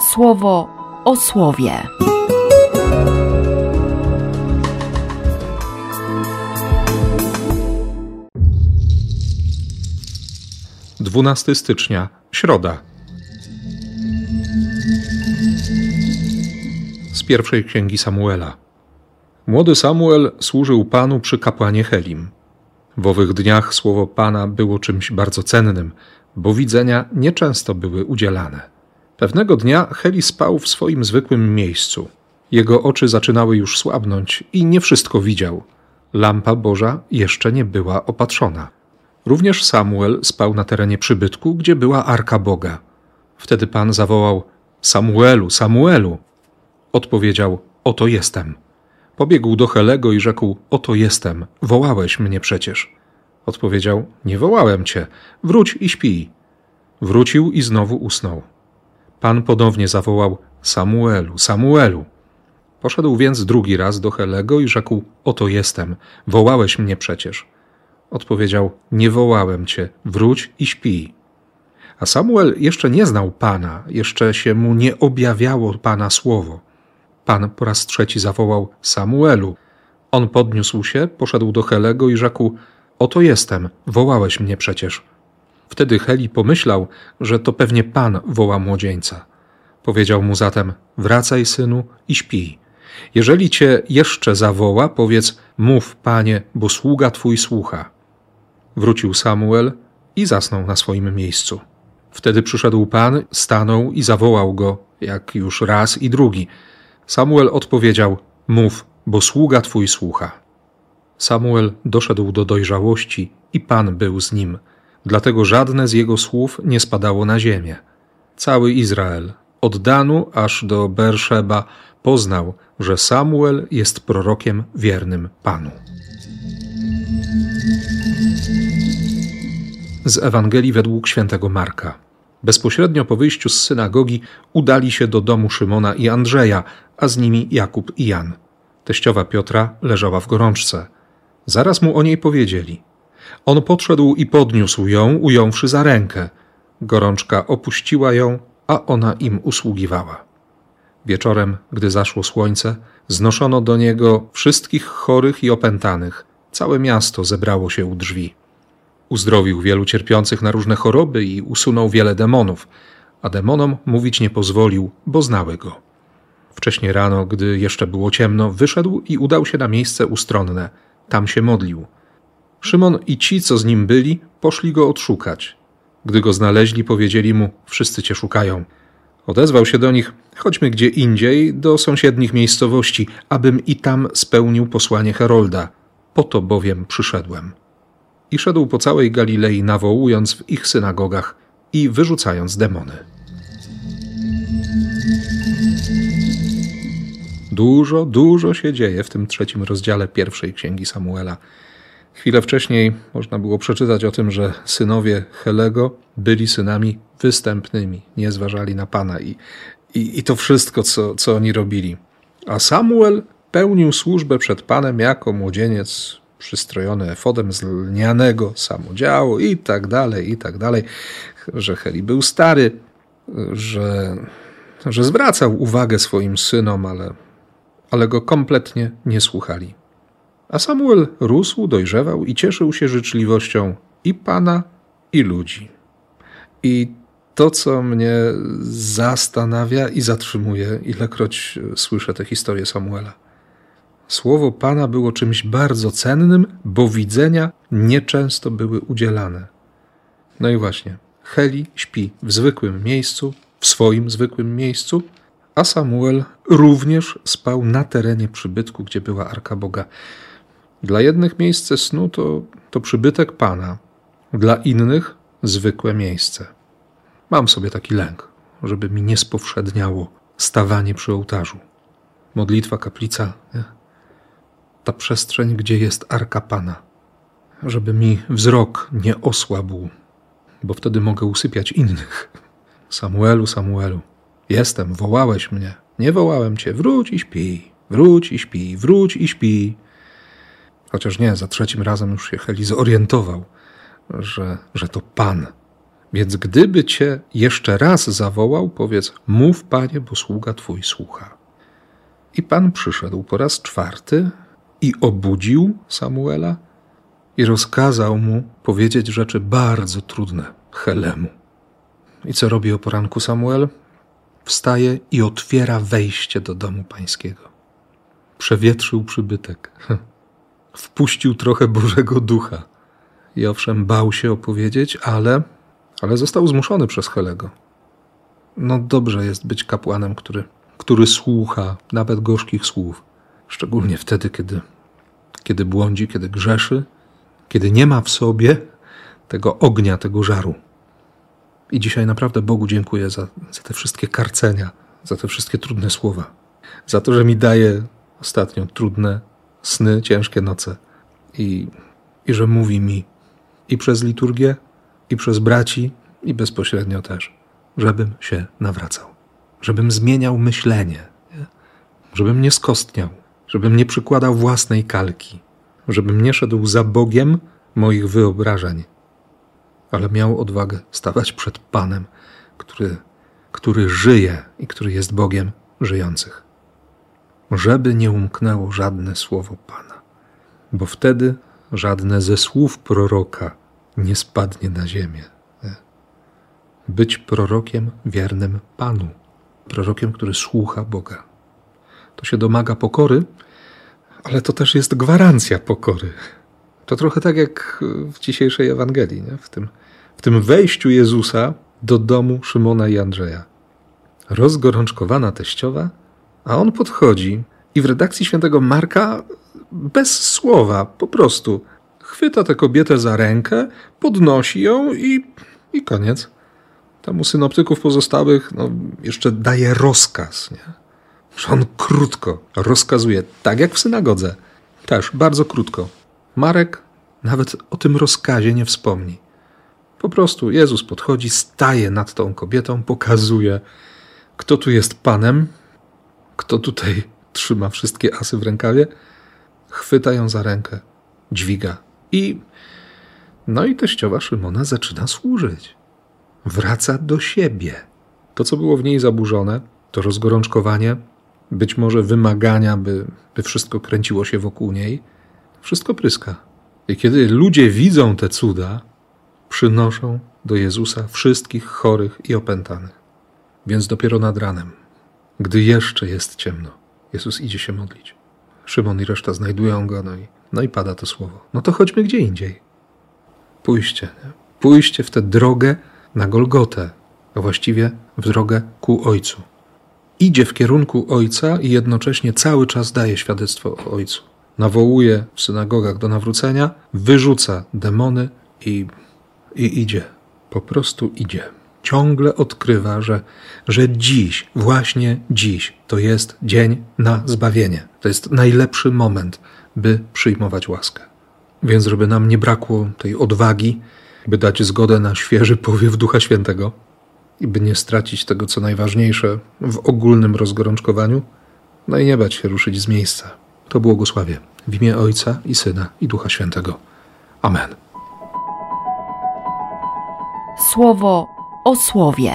słowo o słowie. 12 stycznia, środa. Z pierwszej księgi Samuela. Młody Samuel służył Panu przy kapłanie Helim. W owych dniach słowo Pana było czymś bardzo cennym, bo widzenia nieczęsto były udzielane. Pewnego dnia Heli spał w swoim zwykłym miejscu. Jego oczy zaczynały już słabnąć i nie wszystko widział. Lampa Boża jeszcze nie była opatrzona. Również Samuel spał na terenie przybytku, gdzie była arka Boga. Wtedy Pan zawołał: Samuelu, Samuelu! Odpowiedział: Oto jestem. Pobiegł do Helego i rzekł: Oto jestem, wołałeś mnie przecież. Odpowiedział: Nie wołałem cię, wróć i śpij. Wrócił i znowu usnął. Pan ponownie zawołał: Samuelu, Samuelu. Poszedł więc drugi raz do Helego i rzekł: Oto jestem, wołałeś mnie przecież. Odpowiedział: Nie wołałem cię, wróć i śpij. A Samuel jeszcze nie znał Pana, jeszcze się mu nie objawiało Pana słowo. Pan po raz trzeci zawołał Samuelu. On podniósł się, poszedł do Helego i rzekł: Oto jestem, wołałeś mnie przecież. Wtedy Heli pomyślał, że to pewnie Pan woła młodzieńca. Powiedział mu zatem: Wracaj, synu, i śpij. Jeżeli cię jeszcze zawoła, powiedz: Mów, panie, bo sługa twój słucha. Wrócił Samuel i zasnął na swoim miejscu. Wtedy przyszedł Pan, stanął i zawołał go, jak już raz i drugi. Samuel odpowiedział: Mów, bo sługa twój słucha. Samuel doszedł do dojrzałości i Pan był z nim, dlatego żadne z jego słów nie spadało na ziemię. Cały Izrael, od Danu aż do Berszeba, poznał, że Samuel jest prorokiem wiernym Panu. Z Ewangelii według świętego Marka. Bezpośrednio po wyjściu z synagogi udali się do domu Szymona i Andrzeja, a z nimi Jakub i Jan. Teściowa Piotra leżała w gorączce. Zaraz mu o niej powiedzieli. On podszedł i podniósł ją, ująwszy za rękę. Gorączka opuściła ją, a ona im usługiwała. Wieczorem, gdy zaszło słońce, znoszono do niego wszystkich chorych i opętanych. Całe miasto zebrało się u drzwi. Uzdrowił wielu cierpiących na różne choroby i usunął wiele demonów, a demonom mówić nie pozwolił, bo znały go. Wcześnie rano, gdy jeszcze było ciemno, wyszedł i udał się na miejsce ustronne. Tam się modlił. Szymon i ci, co z nim byli, poszli go odszukać. Gdy go znaleźli, powiedzieli mu: Wszyscy cię szukają. Odezwał się do nich: Chodźmy gdzie indziej, do sąsiednich miejscowości, abym i tam spełnił posłanie Herolda. Po to bowiem przyszedłem i szedł po całej Galilei, nawołując w ich synagogach i wyrzucając demony. Dużo, dużo się dzieje w tym trzecim rozdziale pierwszej księgi Samuela. Chwilę wcześniej można było przeczytać o tym, że synowie Helego byli synami występnymi, nie zważali na Pana i, i, i to wszystko, co, co oni robili. A Samuel pełnił służbę przed Panem jako młodzieniec przystrojony efodem z lnianego samodziału i tak dalej, i tak dalej, że Heli był stary, że, że zwracał uwagę swoim synom, ale, ale go kompletnie nie słuchali. A Samuel rósł, dojrzewał i cieszył się życzliwością i Pana, i ludzi. I to, co mnie zastanawia i zatrzymuje, ilekroć słyszę tę historię Samuela – Słowo Pana było czymś bardzo cennym, bo widzenia nieczęsto były udzielane. No i właśnie, Heli śpi w zwykłym miejscu, w swoim zwykłym miejscu, a Samuel również spał na terenie przybytku, gdzie była Arka Boga. Dla jednych miejsce snu to, to przybytek Pana, dla innych zwykłe miejsce. Mam sobie taki lęk, żeby mi nie spowszedniało stawanie przy ołtarzu. Modlitwa, kaplica, nie? ta przestrzeń, gdzie jest arka Pana, żeby mi wzrok nie osłabł, bo wtedy mogę usypiać innych. Samuelu, Samuelu, jestem, wołałeś mnie, nie wołałem cię, wróć i śpij, wróć i śpij, wróć i śpij. Chociaż nie, za trzecim razem już się Heli zorientował, że, że to Pan Więc gdyby cię jeszcze raz zawołał, powiedz: Mów, panie, bo sługa twój słucha. I pan przyszedł po raz czwarty i obudził Samuela i rozkazał mu powiedzieć rzeczy bardzo trudne Helemu. I co robi o poranku Samuel? Wstaje i otwiera wejście do domu pańskiego. Przewietrzył przybytek. Wpuścił trochę Bożego Ducha. I owszem, bał się opowiedzieć, ale, ale został zmuszony przez Helego. No dobrze jest być kapłanem, który, który słucha nawet gorzkich słów, szczególnie wtedy, kiedy, kiedy błądzi, kiedy grzeszy, kiedy nie ma w sobie tego ognia, tego żaru. I dzisiaj naprawdę Bogu dziękuję za, za te wszystkie karcenia, za te wszystkie trudne słowa, za to, że mi daje ostatnio trudne sny, ciężkie noce. I, i że mówi mi. I przez liturgię, i przez braci, i bezpośrednio też, żebym się nawracał, żebym zmieniał myślenie, nie? żebym nie skostniał, żebym nie przykładał własnej kalki, żebym nie szedł za Bogiem moich wyobrażeń, ale miał odwagę stawać przed Panem, który, który żyje i który jest Bogiem żyjących. Żeby nie umknęło żadne słowo Pana, bo wtedy żadne ze słów proroka nie spadnie na ziemię. Być prorokiem wiernym Panu, prorokiem, który słucha Boga. To się domaga pokory, ale to też jest gwarancja pokory. To trochę tak jak w dzisiejszej Ewangelii, nie? W, tym, w tym wejściu Jezusa do domu Szymona i Andrzeja. Rozgorączkowana teściowa, a on podchodzi i w redakcji świętego Marka bez słowa, po prostu chwyta tę kobietę za rękę, podnosi ją i, i koniec. Temu synoptyków pozostałych no, jeszcze daje rozkaz, nie? on krótko rozkazuje, tak jak w synagodze. Też bardzo krótko. Marek nawet o tym rozkazie nie wspomni. Po prostu Jezus podchodzi, staje nad tą kobietą, pokazuje, kto tu jest Panem, kto tutaj trzyma wszystkie asy w rękawie, chwyta ją za rękę, dźwiga i no i teściowa Szymona zaczyna służyć. Wraca do siebie. To, co było w niej zaburzone, to rozgorączkowanie, być może wymagania, by, by wszystko kręciło się wokół niej, wszystko pryska. I kiedy ludzie widzą te cuda, przynoszą do Jezusa wszystkich chorych i opętanych. Więc dopiero nad ranem, gdy jeszcze jest ciemno, Jezus idzie się modlić. Szymon i reszta znajdują go, no i, no i pada to słowo. No to chodźmy gdzie indziej. Pójście, nie? pójście w tę drogę na Golgotę, a właściwie w drogę ku Ojcu. Idzie w kierunku Ojca i jednocześnie cały czas daje świadectwo o Ojcu. Nawołuje w synagogach do nawrócenia, wyrzuca demony i, i idzie. Po prostu idzie ciągle odkrywa, że, że dziś, właśnie dziś, to jest dzień na zbawienie. To jest najlepszy moment, by przyjmować łaskę. Więc, żeby nam nie brakło tej odwagi, by dać zgodę na świeży powiew Ducha Świętego i by nie stracić tego, co najważniejsze w ogólnym rozgorączkowaniu, no i nie bać się ruszyć z miejsca. To błogosławie w imię Ojca i Syna i Ducha Świętego. Amen. Słowo o słowie.